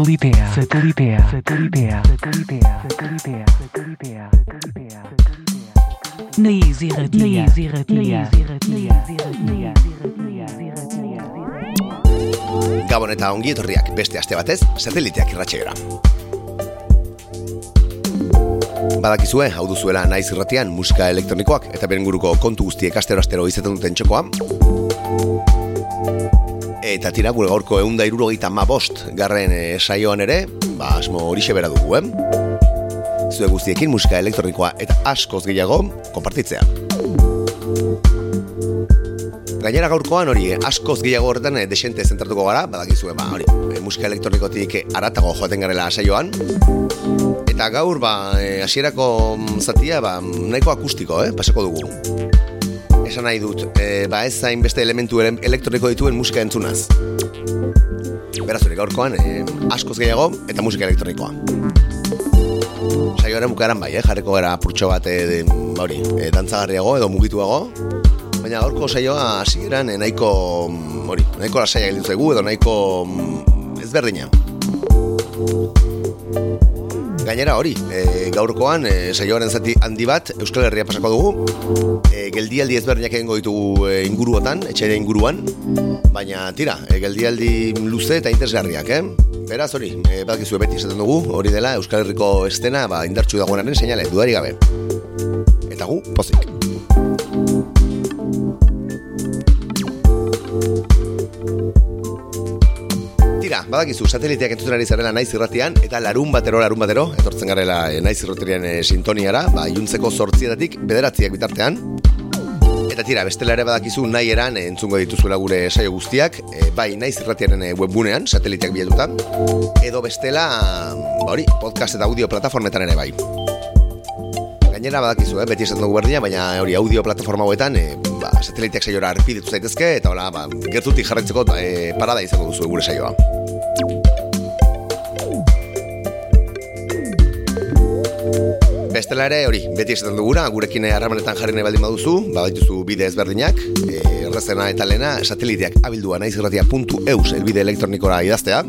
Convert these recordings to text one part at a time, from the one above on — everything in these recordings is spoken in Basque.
Satelitea. Satelitea. Satelitea. Satelitea. Satelitea. Satelitea. Satelitea. Na Easy Radio. Na Easy Radio. Na. Gabon eta ongi etorriak beste aste batez, sateliteak irratxeera. Badakizue, hau duzuela naiz irratian musika elektronikoak eta beren guruko kontu guztiek astero-astero izaten duten txokoa. Eta tira, gure gaurko eunda irurogeita ma bost garren eh, saioan ere, ba, asmo horixe bera dugu, eh? Zue guztiekin musika elektronikoa eta askoz gehiago, konpartitzea. Gainera gaurkoan hori, eh, askoz gehiago horretan eh, desente zentratuko gara, badakizue, ba, hori, eh, musika elektronikotik aratago joaten garela saioan. Eta gaur, ba, eh, hasierako zatia, ba, nahiko akustiko, eh, pasako dugu. Esan nahi dut, eh, ba, ez zain beste elementu ele- elektroniko dituen musika entzunaz. Beraz, hori gaurkoan, eh, askoz gehiago eta musika elektronikoa. Saioaren bukaran bai, eh, jarriko gara purtxo bat, de, ba, hori, eh, dantzagarriago edo mugituago, Baina gaurko saioa hasieran eh, nahiko mm, hori, nahiko lasaia gelditu zaigu edo nahiko mm, ezberdina. Gainera hori, e, gaurkoan e, saioaren zati handi bat Euskal Herria pasako dugu. E, geldialdi ezberdinak egingo ditugu e, inguruotan, etxere inguruan. Baina tira, e, geldialdi luze eta interesgarriak, eh? Beraz hori, e, badakizu beti esaten dugu, hori dela Euskal Herriko estena ba, indartsu dagoenaren seinale, dudari gabe. Eta gu, pozik. Badakizu, sateliteak entzuten ari zarela naiz irratian, eta larun batero, larun batero, etortzen garela e, naiz irratian e, sintoniara, ba, iuntzeko sortzietatik bederatziak bitartean. Eta tira, bestela ere badakizu nahi eran e, entzungo dituzuela gure saio guztiak, e, bai naiz irratiaren webgunean, sateliteak bilatuta, edo bestela, ba hori, podcast eta audio plataformetan ere bai. Gainera badakizu, eh, beti esan dugu berdina, baina hori audio plataforma hauetan, e, ba, sateliteak saiora arpiditu zaitezke, eta hola, ba, gertutik jarraitzeko e, parada izango duzu gure saioa. Bestela ere, hori, beti esaten dugura, gurekin harremanetan jarri nahi baldin baduzu, badaituzu bide ezberdinak, e, errazena eta lehena, sateliteak abildua naizirratia.eus elbide elektronikora idaztea,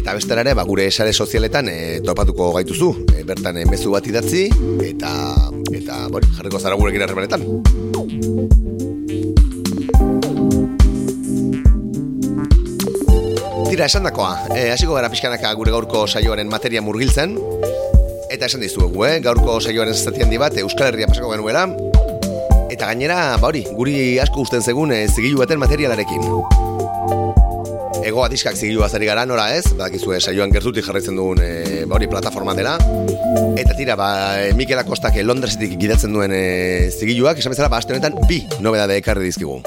eta bestela ere, ba, gure sare sozialetan e, topatuko gaituzu, e, bertan e, mezu bat idatzi, eta, eta bori, jarriko zara gurekin harremanetan. Tira, esan dakoa, e, hasiko gara pixkanaka gure gaurko saioaren materia murgiltzen, Eta esan dizuegu, eh? gaurko saioaren zati handi bat Euskal Herria pasako genuela. Eta gainera, ba hori, guri asko usten zegun e, zigilu baten materialarekin. Ego adiskak zigilu bazari gara nora ez? Badakizue saioan gertutik jarraitzen dugun e, ba hori plataforma dela. Eta tira, ba, e, Mikel Akostak e, Londresetik gidatzen duen e, zigiluak Esan bezala, ba, aste honetan bi nobedade ekarri dizkigu.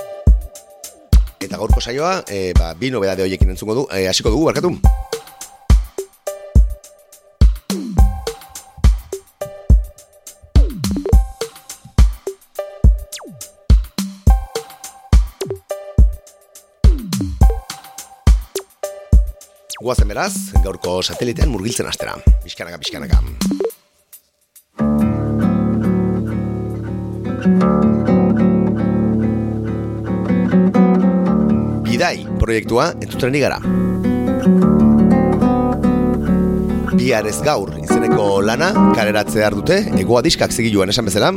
Eta gaurko saioa, e, ba, bi nobedade horiekin entzungo du, e, hasiko dugu, barkatu Guazen beraz, gaurko satelitean murgiltzen astera. Bizkanaka, bizkanaka. Bidai proiektua entzuten ari gara. Bihar ez gaur izeneko lana kaleratzear dute egoa diskak zigiluan esan bezala.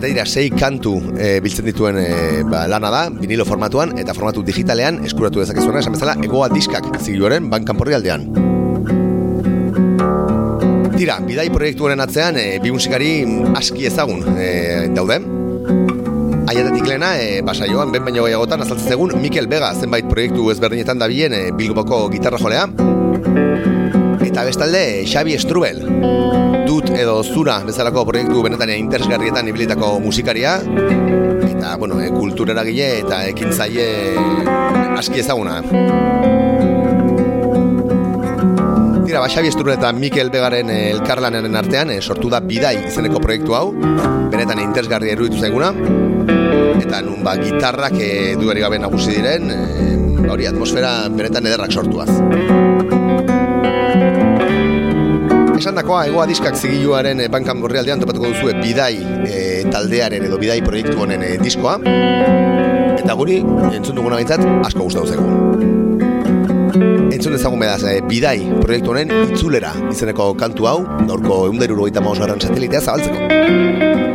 Eta dira, sei kantu e, biltzen dituen e, ba, lana da, vinilo formatuan eta formatu digitalean eskuratu dezakezuena, esan bezala, egoa diskak zigiluaren bankan porri aldean. Tira, bidai proiektu honen atzean, e, bi musikari aski ezagun e, daude. Aiatetik lehena, e, basaioan, ben baino gehiagotan, azaltzen Mikel Vega zenbait proiektu ezberdinetan da bien e, Bilboko gitarra jolea. Eta bestalde, Xabi Strubel, dut edo zura bezalako proiektu benetan interesgarrietan ibilitako musikaria eta, bueno, e, kulturera gile eta ekintzaile aski ezaguna. Tira, ba, Xabi Strubel eta Mikel Begaren e, elkarlanaren artean e, sortu da Bidai izeneko proiektu hau, benetan interesgarria eruditu zaiguna, eta nun ba, gitarrak e, duari gabe nagusi diren, e, ba, hori atmosfera benetan ederrak sortuaz. Esan dakoa, egoa diskak zigiluaren e, bankan gorri aldean topatuko duzue bidai e, taldearen edo bidai proiektu honen e, diskoa. Eta guri, entzun duguna behintzat, asko gustatu zaigu. Entzun ezagun bedaz, e, bidai proiektu honen itzulera izeneko kantu hau, gaurko eunderu rogeita maus satelitea zabaltzeko.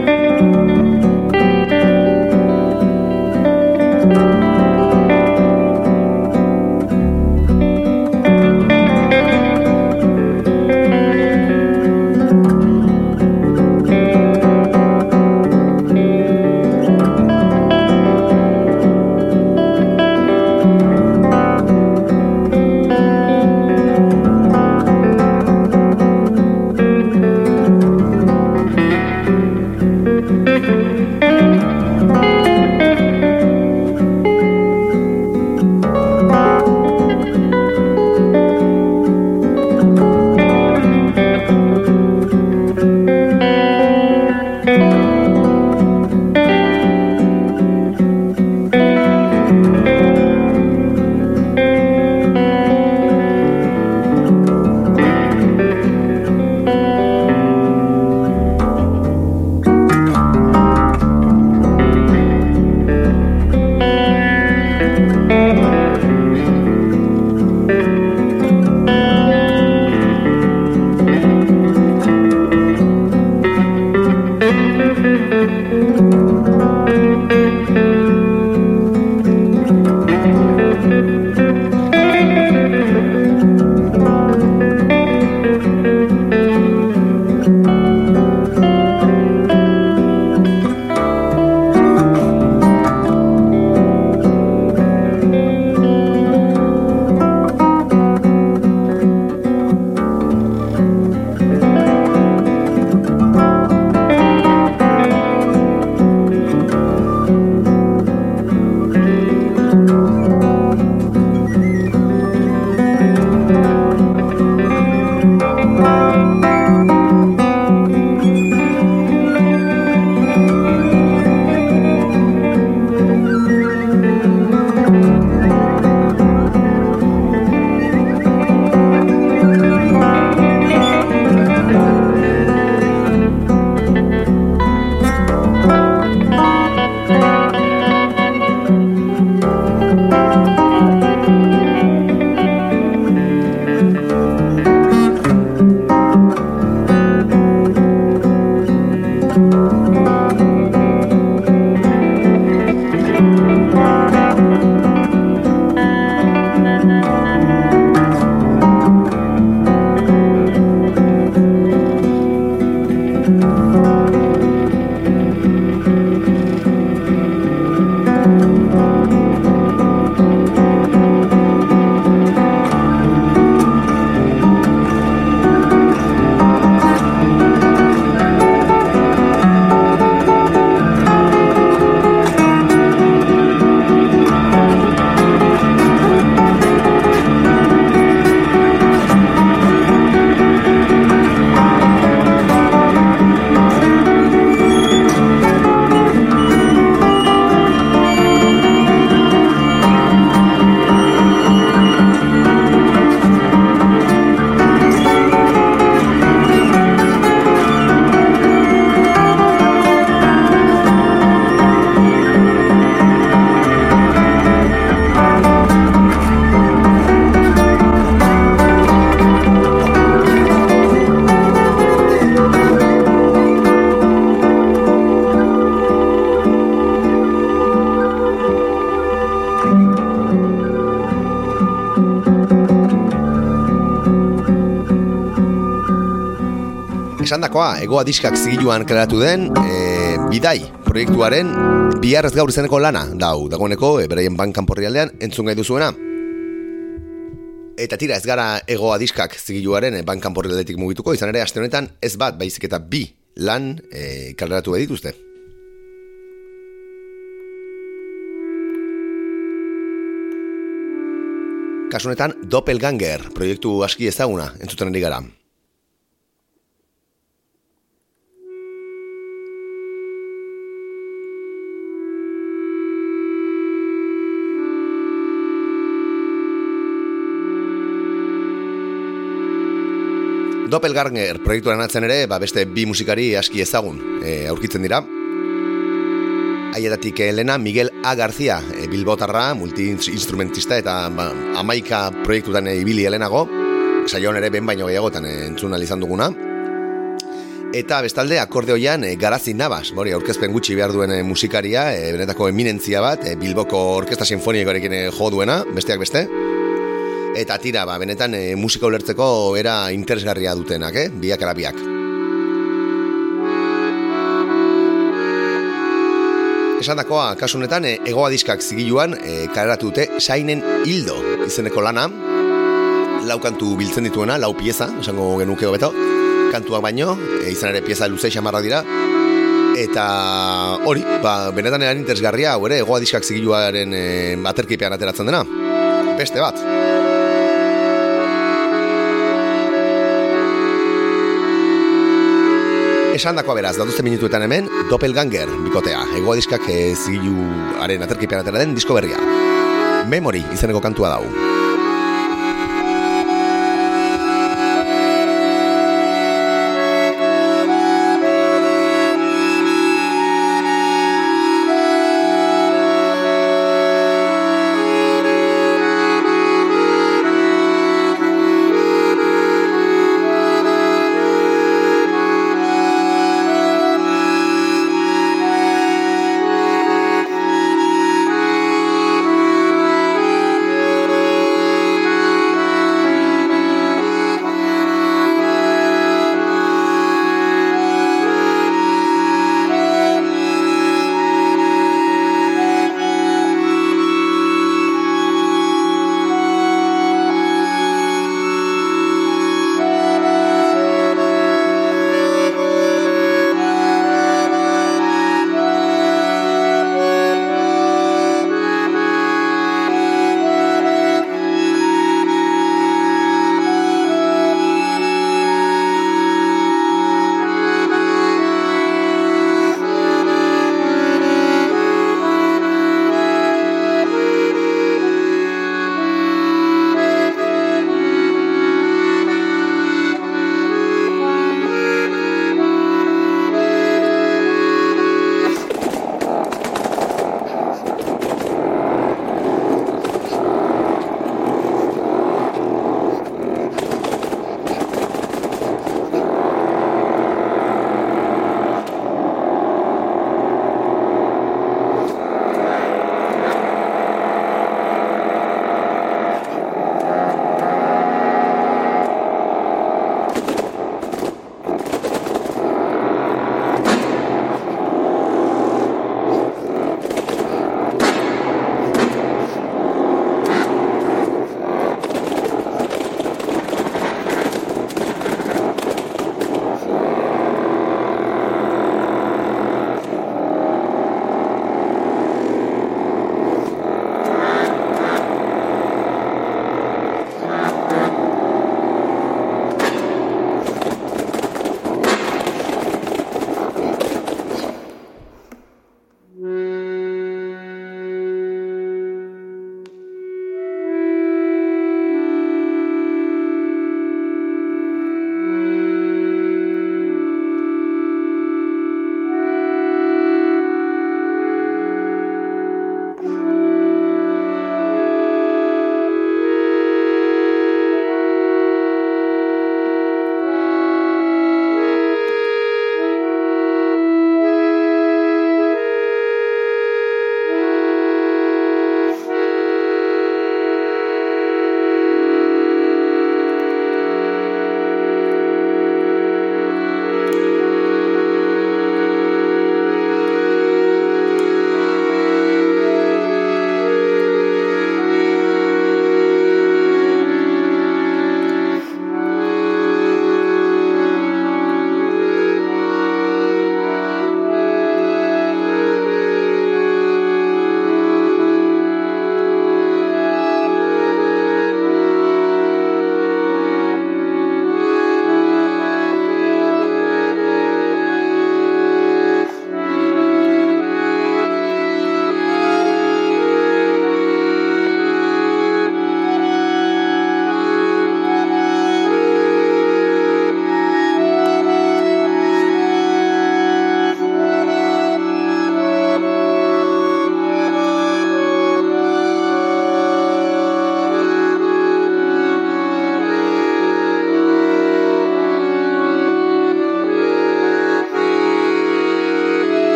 Esan dakoa, egoa diskak zigiluan kreatu den, e, bidai proiektuaren biharrez gaur izeneko lana, dau, dagoeneko, e, beraien bankan porri aldean, entzun gai duzuena. Eta tira, ez gara egoa diskak zigiluaren e, bankan porri aldetik mugituko, izan ere, aste honetan, ez bat, baizik eta bi lan e, kaleratu edituzte. Kasunetan, Doppelganger proiektu aski ezaguna entzuten gara. Doppelganger proiektuaren atzen ere, ba beste bi musikari aski ezagun e, aurkitzen dira. Aietatik Elena Miguel A. García, e, Bilbotarra, multi-instrumentista eta ba, amaika proiektutan ibili helenago, saion ere ben baino gehiagotan entzun izan duguna. Eta bestalde akordeoian e, Garazi Navas, mori aurkezpen gutxi behar duen musikaria, e, benetako eminentzia bat, e, Bilboko Orkesta Sinfonikoarekin e, jo duena, besteak beste. Eta tira, ba, benetan e, musika ulertzeko era interesgarria dutenak, eh? biak arabiak. Esan dakoa, kasunetan, e, egoa diskak zigiluan e, kareratu dute Sainen Hildo izeneko lana, lau kantu biltzen dituena, lau pieza, esango genuke beto, kantuak baino, e, izan ere pieza luze xamarra dira, eta hori, ba, benetan eran interesgarria, hau ere, egoa diskak zigiluaren e, aterkipean ateratzen dena. Beste bat. Esan dakoa beraz, datuzte minutuetan hemen, Doppelganger, bikotea, egoa diskak e, zigiluaren aterkipean atera den disko berria. Memory, izeneko kantua dau.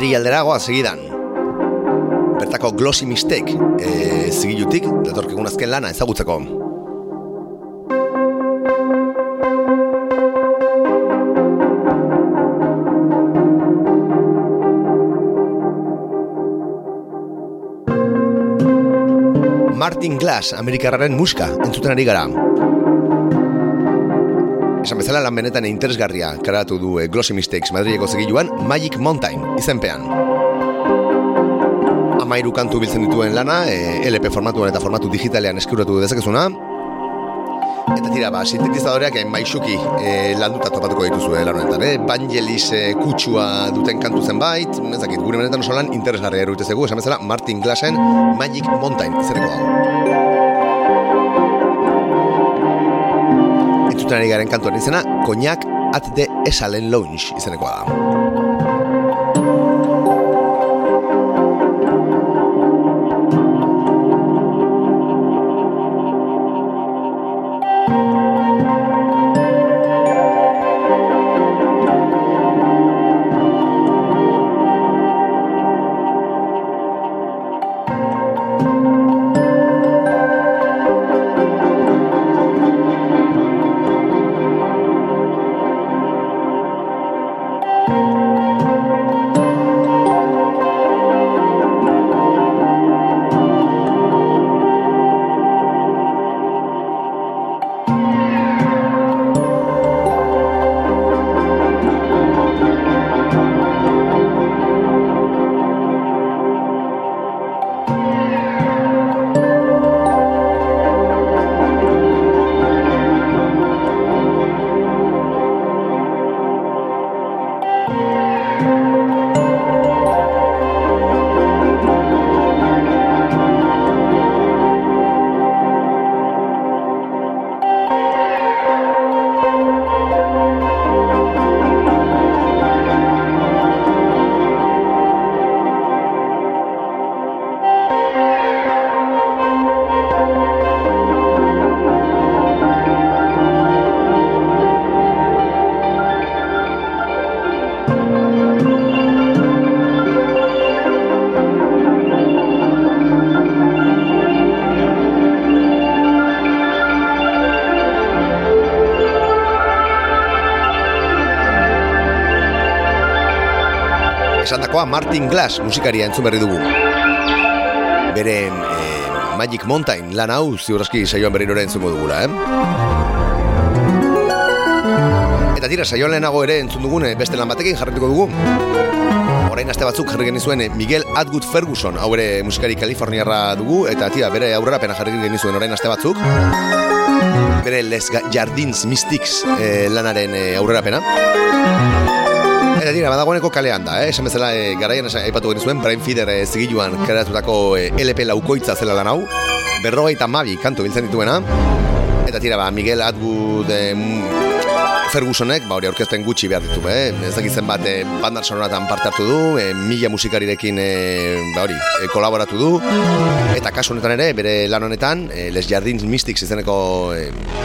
Madri alderagoa segidan. Bertako Glossy Mistake e, zigilutik, datorkigun azken lana ezagutzeko. Martin Glass, Amerikarraren muska, entzuten ari gara. Esan bezala lan benetan interesgarria karatu du e, Glossy Mistakes Madrileko zigiluan Magic Mountain izenpean. Amairu kantu biltzen dituen lana, e, LP formatuan eta formatu digitalean eskuratu dezakezuna, Eta tira, ba, sintetizadoreak maixuki e, landuta topatuko dituzu lan honetan, eh? Vangelis e, kutsua duten kantu zenbait, ez dakit, gure benetan oso lan interesgarria erudite zegu, esan bezala Martin Glassen Magic Mountain, izaneko dago. Entzuten ari garen kantuan izena, Cognac at the Esalen Lounge izaneko da. Martin Glass musikaria entzun berri dugu. Bere eh, Magic Mountain lan hau ziurazki saioan berri nore entzungo dugula, eh? Eta tira, saioan lehenago ere entzun dugune beste lan batekin jarretuko dugu. Orain aste batzuk jarri genizuen Miguel Atwood Ferguson, hau ere musikari kaliforniarra dugu, eta tira, bere aurrera pena jarri genizuen orain aste batzuk. Bere Les Jardins Mystics eh, lanaren eh, aurrera Eta dira, badagoeneko kalean da, eh? esan bezala e, garaian esan aipatu genizuen, Brain Feeder e, zigiluan karatutako e, LP laukoitza zela lan hau, berrogeita mabi kantu biltzen dituena, eta tira, ba, Miguel Atwood e, Fergusonek, ba hori aurkezten gutxi behar ditu, eh? ez dakitzen bat e, bandar sonoratan parte hartu du, e, mila musikarirekin e, ba hori, e, kolaboratu du, eta kasu honetan ere, bere lan honetan, e, Les Jardins Mystics izeneko e,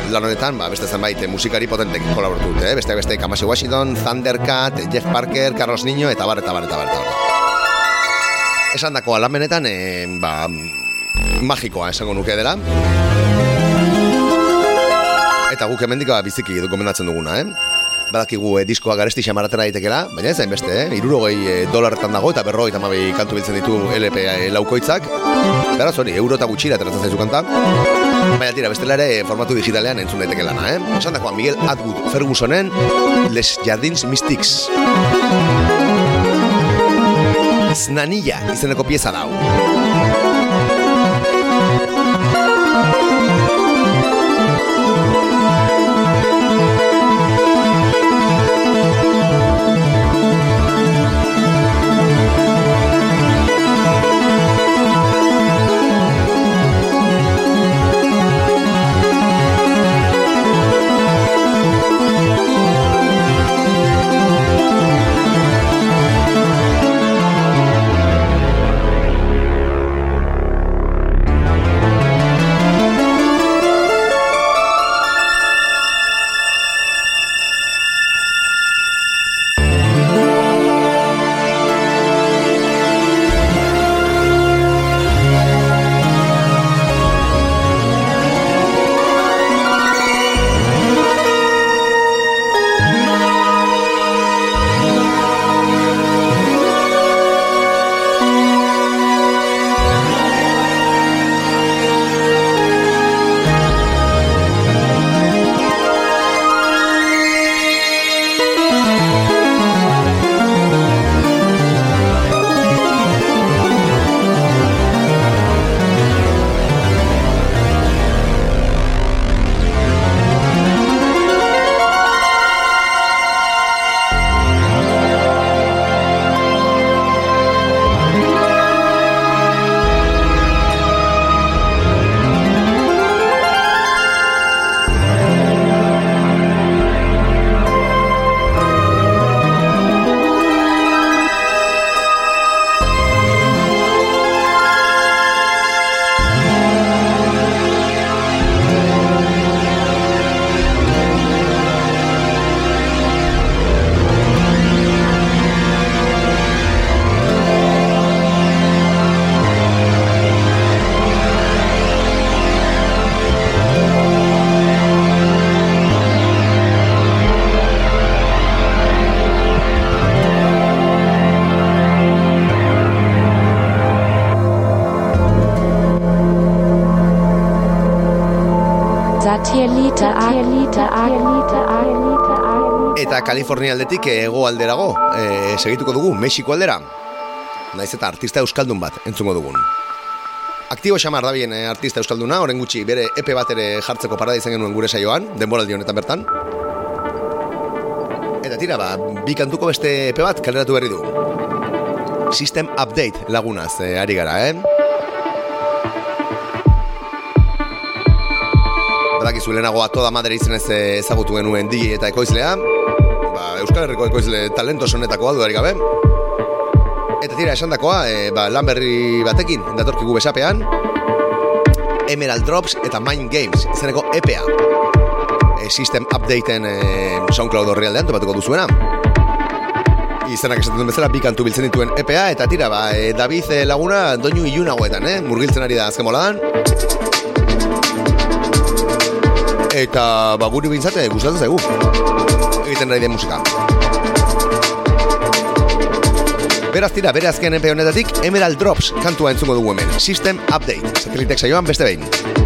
lan honetan, ba, beste zenbait e, musikari potentek kolaboratu dute, eh? beste beste Kamasi Washington, Thundercat, Jeff Parker, Carlos Niño, eta bar, eta bar, eta bar, eta bar. Esan dako, lan benetan, e, ba, magikoa esango nuke dela, Eta guk emendiko biziki dokumendatzen duguna, eh? Badakigu eh, diskoa garesti xamaratera daitekela, baina ez beste, eh? Iruro gehi eh, dolarretan dago eta berroi eta mabi kantu biltzen ditu LP eh, laukoitzak. Beraz hori, euro eta gutxira ateratzen zaizu kanta. Baina tira, bestela ere formatu digitalean entzun daiteke lana, eh? Esan dakoa, Miguel Atwood Fergusonen Les Jardins Mystics. Znanilla izeneko pieza dau. Kalifornia aldetik ego alderago, e, segituko dugu, Mexiko aldera. Naiz eta artista euskaldun bat entzungo dugun. Aktibo xamar da bien eh, artista euskalduna, oren gutxi bere epe bat ere jartzeko parada izan genuen gure saioan, denboraldi honetan bertan. Eta tira, ba, bi kantuko beste epe bat kaleratu berri du. System Update lagunaz, eh, ari gara, eh? Badakizu lehenago toda madre izenez eh, ezagutu genuen DJ eta ekoizlea. Euskal Herriko ekoizle talento sonetakoa dudarik gabe. Eta tira, esan dakoa, e, ba, lan berri batekin, datorkigu besapean. Emerald Drops eta Mind Games, izeneko EPA. E, system Updateen e, SoundCloud horri aldean, topatuko duzuena. Izenak esaten duen bezala, bi kantu biltzen dituen EPA, eta tira, ba, e, David laguna doinu ilun hauetan, eh? murgiltzen ari da azken moladan. Eta, ba, guri bintzate, gustatzen zaigu. Egiten nahi den musika. Beraz tira, bere azken enpe honetatik Emerald Drops kantua entzungo dugu hemen. System Update, satelitek saioan beste behin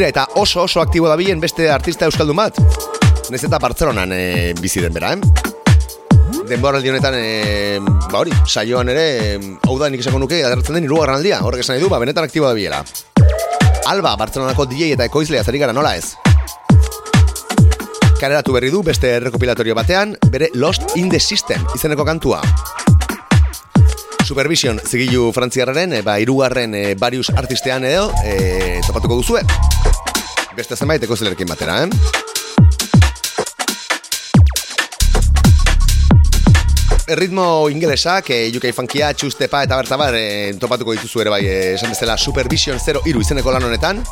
Tira eta oso oso aktibo da bilen beste artista euskaldun bat. Nez eta Bartzelonan e, bizi den bera, eh? Denbora aldi honetan, e, ba hori, saioan ere, hau da nik esako nuke, adertzen den irugarran aldia, horrek esan edu, ba, benetan aktibo da biela. Alba, Bartzelonako DJ eta ekoizlea zari gara nola ez? Kareratu berri du beste rekopilatorio batean, bere Lost in the System izeneko kantua. Supervision zigilu frantziarraren, e, ba, irugarren e, barius artistean edo, e, topatuko duzue. Beste zenbait ekoizlerekin batera, eh? ritmo ingelesak, e, UK funkia, txustepa eta bertabar e, topatuko dituzu ere bai, esan bezala Supervision 0 iru izeneko lan honetan.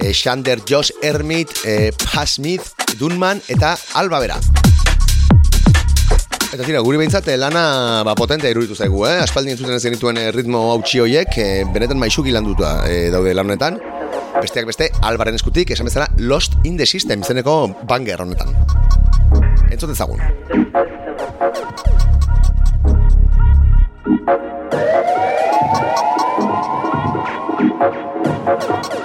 E, Shander, Josh Hermit, e, Pa Smith, Dunman eta Alba Bera. Eta tira, guri behintzat, lana ba, potente iruditu zaigu, eh? Aspaldi entzuten ez genituen ritmo hau txioiek, e, benetan maixuki lan dutua e, daude lan honetan. Besteak beste, albaren eskutik, esan bezala Lost in the System izeneko banger honetan. Entzuten zagun. Thank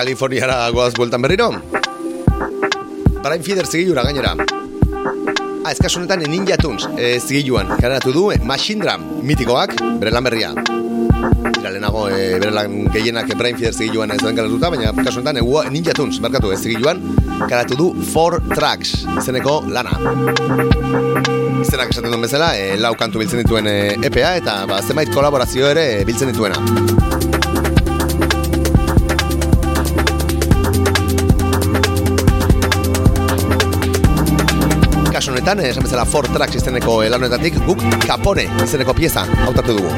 Kaliforniara goaz bueltan berriro. Brian Fieder zigilura gainera. Ah, ez kasu honetan Ninja Tunes e, zigiluan. Karatu du, eh, Machine Drum, mitikoak, bere lan berria. Zira, lehenago, e, bere lan gehienak Brian Fieder zigiluan ez den karatuta, baina kasu honetan e, Ninja Tunes, markatu ez zigiluan, karatu du Four Tracks, izeneko lana. Izenak esaten duen bezala, e, lau kantu biltzen dituen e, EPA, eta ba, zenbait kolaborazio ere e, biltzen dituena. Honetan, esan bezala Four Tracks izeneko elanetatik, guk Capone izeneko pieza hautatu dugu.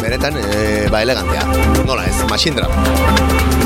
Beretan, e, ba elegantea. Nola ez, Machine Drum.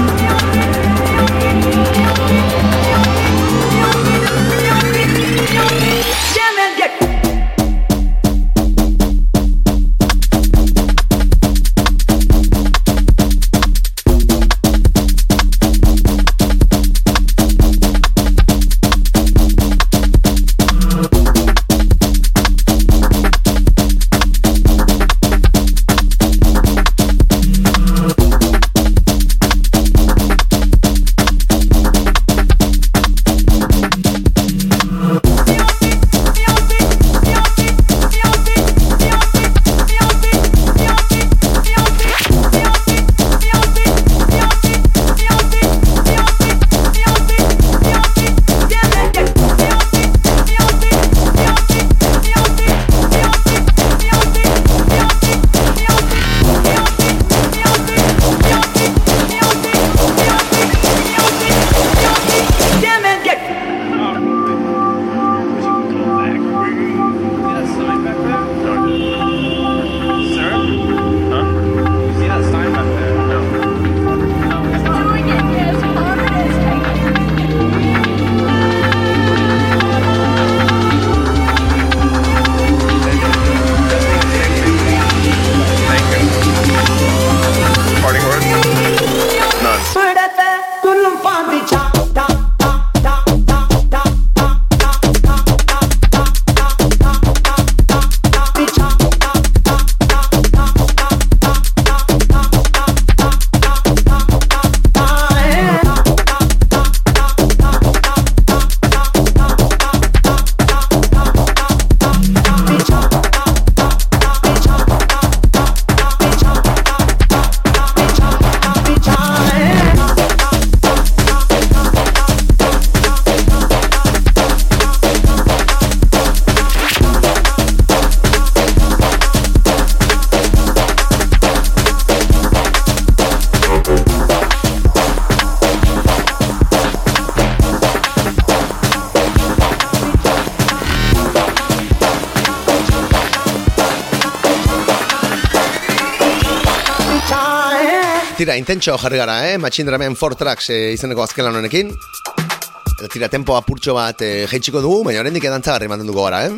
Tira, intentxo jarri gara, eh? Machine Drumen Four Tracks eh, izeneko azken lan honekin. Eta tira, tempo apurtxo bat eh, dugu, baina horrendik edantzagarri mantenduko gara, eh?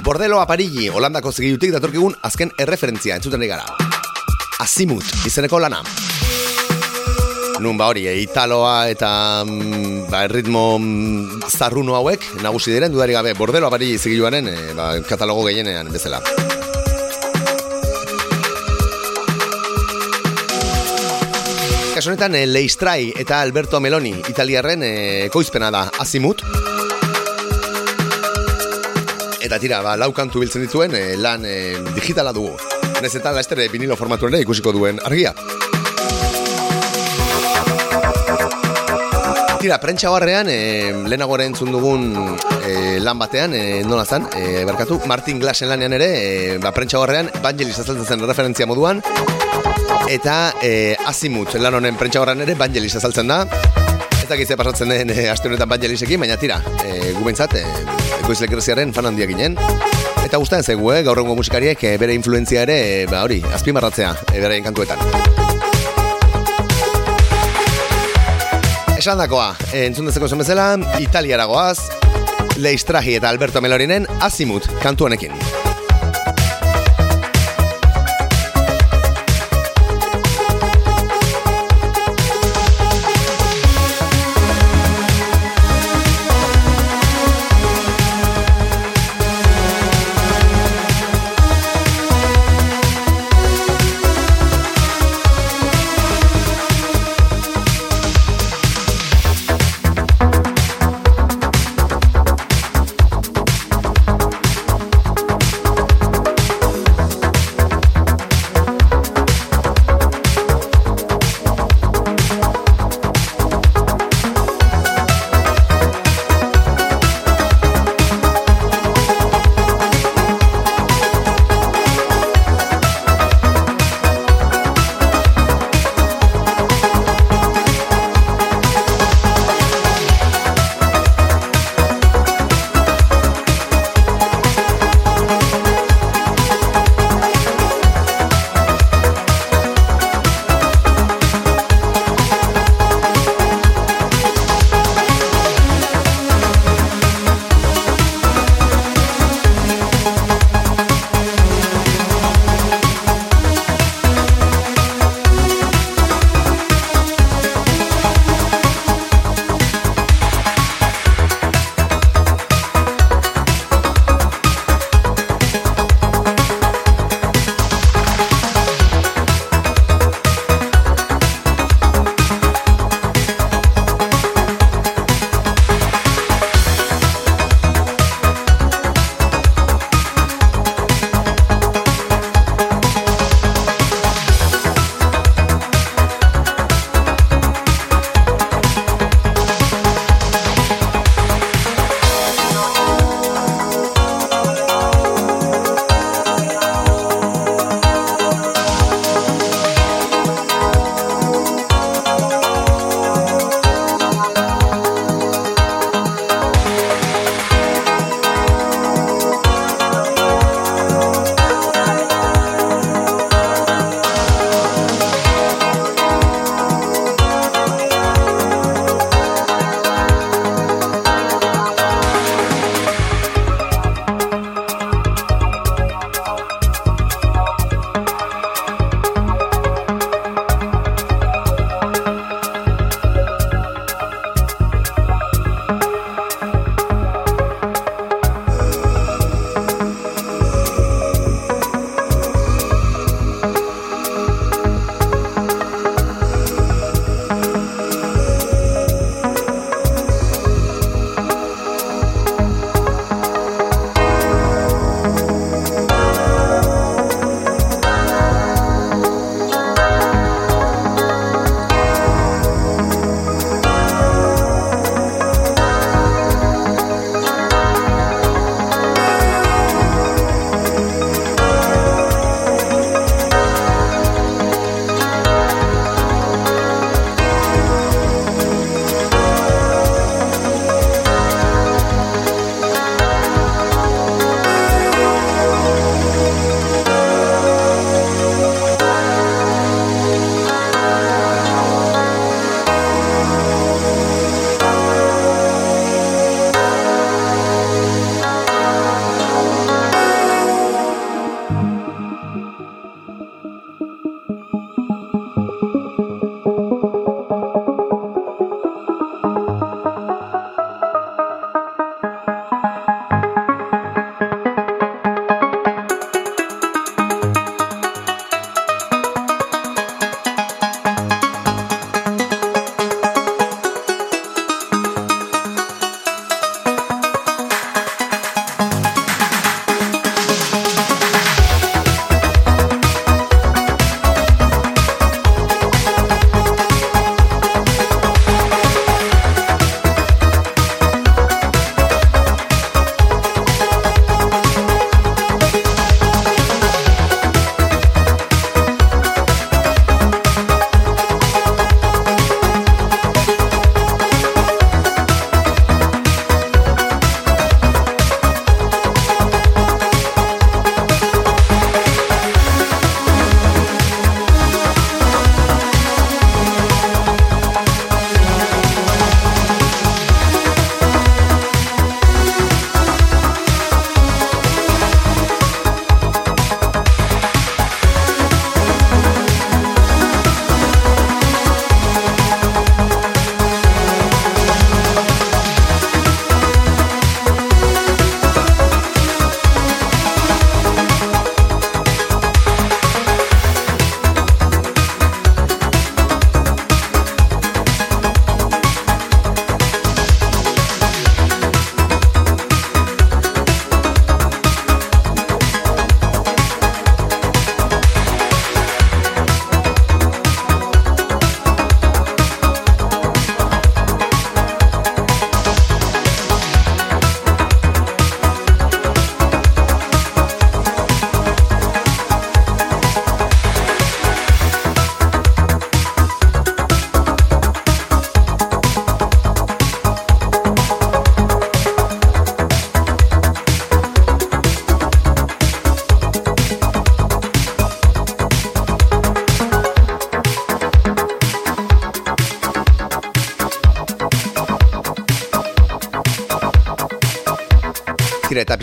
Bordelo Aparilli, Holandako zigilutik datorkigun azken erreferentzia entzuten gara. Azimut, izeneko lana. Nun ba hori, eh, italoa eta mm, ba, ritmo mm, zarruno hauek nagusi diren dudari gabe Bordelo Aparilli zigiluaren eh, ba, katalogo gehienean bezala. Kasu honetan, eh, Leistrai eta Alberto Meloni italiarren eh, koizpena da Azimut. Eta tira, ba, lau kantu biltzen dituen eh, lan eh, digitala dugu. Nez eta laester eh, vinilo formatu ere ikusiko duen argia. Tira, prentsa barrean, e, lehenago ere entzun dugun e, lan batean, e, nola zan, e, barkatu, Martin Glassen lanean ere, e, ba, prentsa barrean, Vangelis azaltzen zen referentzia moduan, eta e, Azimut lan honen prentsa ere, Vangelis azaltzen da, ez dakit ze pasatzen den e, aste honetan Vangelisekin, baina tira, e, gu behintzat, e, ekoizlek greziaren fan handia ginen, eta guztien zegu, eh, gaur egungo musikariek e, bere influenzia ere, e, ba hori, azpimarratzea, e, beraien kantuetan. Esan dakoa, entzun dezeko zen bezala, Italiara goaz, Leistrahi eta Alberto Melorinen Azimut kantu honekin.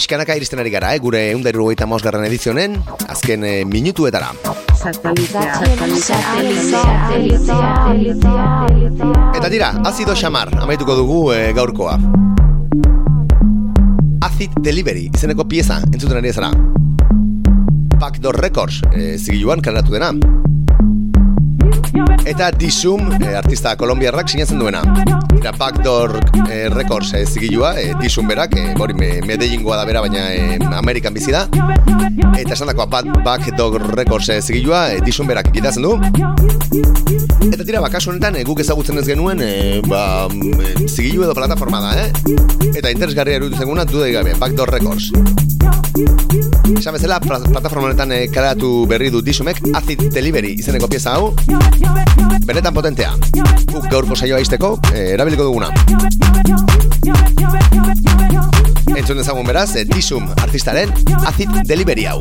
Pixkanaka iristen ari gara, eh? gure eundairu goita mausgarren edizionen, azken eh, minutuetara. Eta tira, azido xamar, amaituko dugu eh, gaurkoa. Acid Delivery, izeneko pieza, entzuten ari ezara. Backdoor Records, eh, zigiluan karatu dena. Eta Disum, eh, artista kolombiarrak sinatzen duena. Eta Backdoor eh, Records eh, zigilua, eh, Disum berak, eh, bori me, Medellingoa da bera, baina eh, Amerikan bizi da. Eta esan dakoa Backdoor Records eh, zigilua, eh, Disum berak gidatzen du. Eta tira, bakasu honetan, eh, guk ezagutzen ez genuen, eh, ba, mm, zigilu edo plataforma da, eh? Eta interesgarria eruditzen guna, du gabe, Backdoor Records. Esan bezala, plataforma honetan eh, karatu berri du Disumek, Acid Delivery izeneko pieza hau. Benetan potentea. Guk gaurko saioa izteko, eh, erabiliko duguna. Entzun dezagun beraz, eh, Disum artistaren Acid Delivery hau.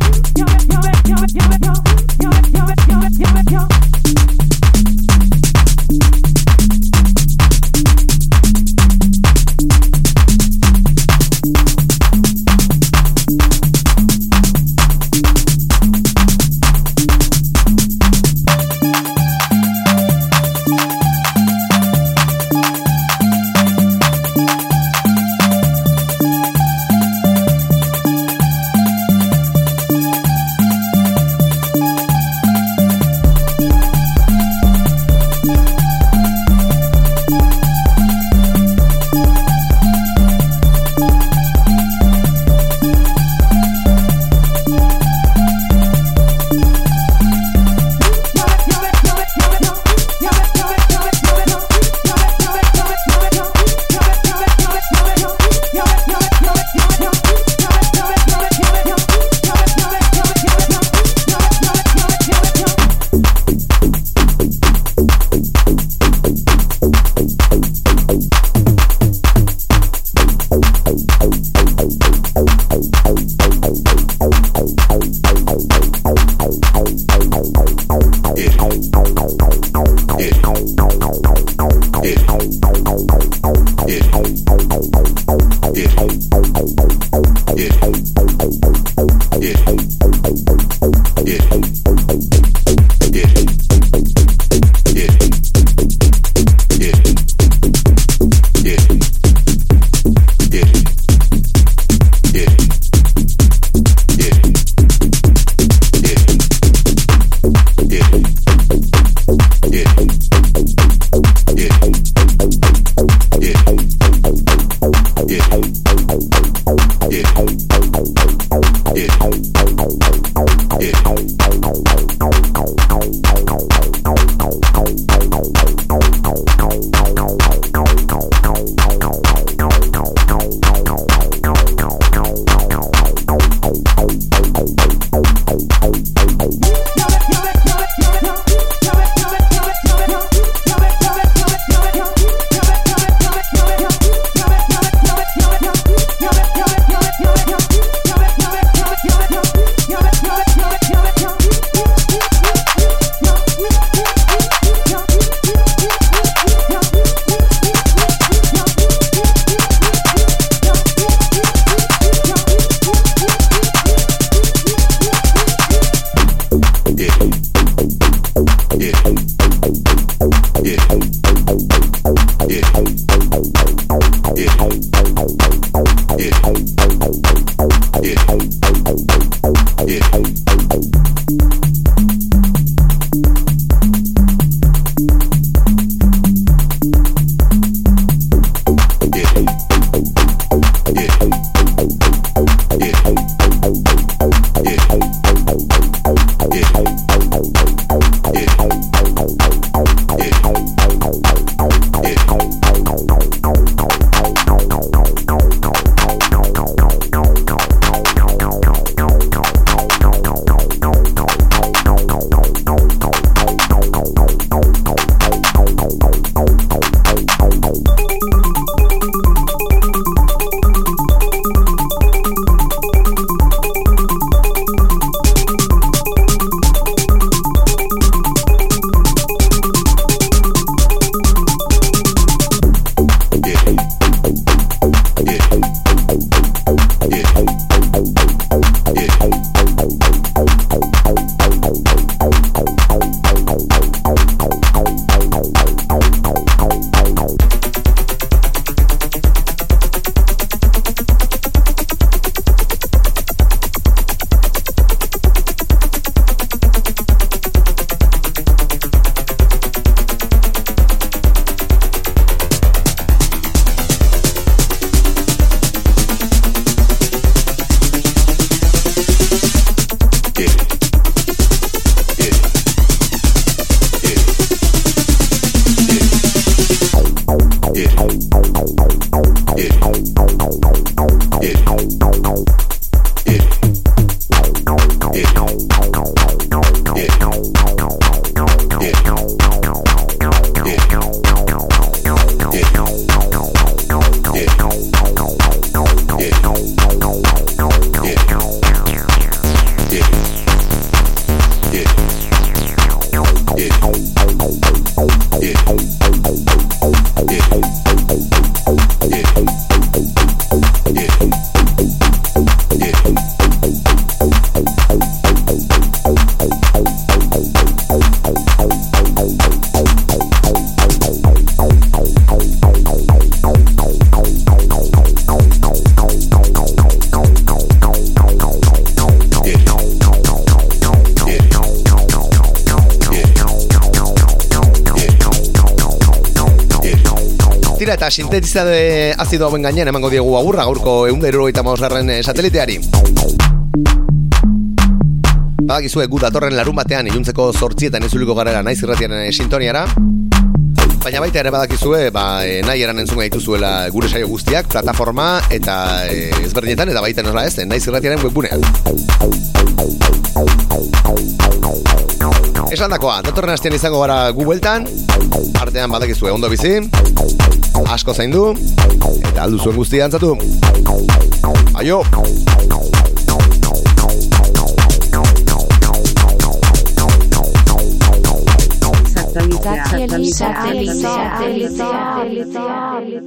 it, it, it, it. Sintetizade azido hauen gainean emango diegu agurra gaurko eundero eta garren sateliteari. Badakizue gu datorren larun batean iluntzeko zortzietan izuliko garela naiz irratiaren sintoniara. Baina baita ere badakizue, ba, e, nahi eran entzunga dituzuela gure saio guztiak, plataforma eta e, ezberdinetan, eta baita nola ez, naiz irratiaren webgunean. Esan dakoa, datorren hastian izango gara gu bueltan, artean badakizue ondo bizi, asko zaindu, eta aldu zuen guztia antzatu. Aio! Satellite. Satellite. Satellite. Satellite.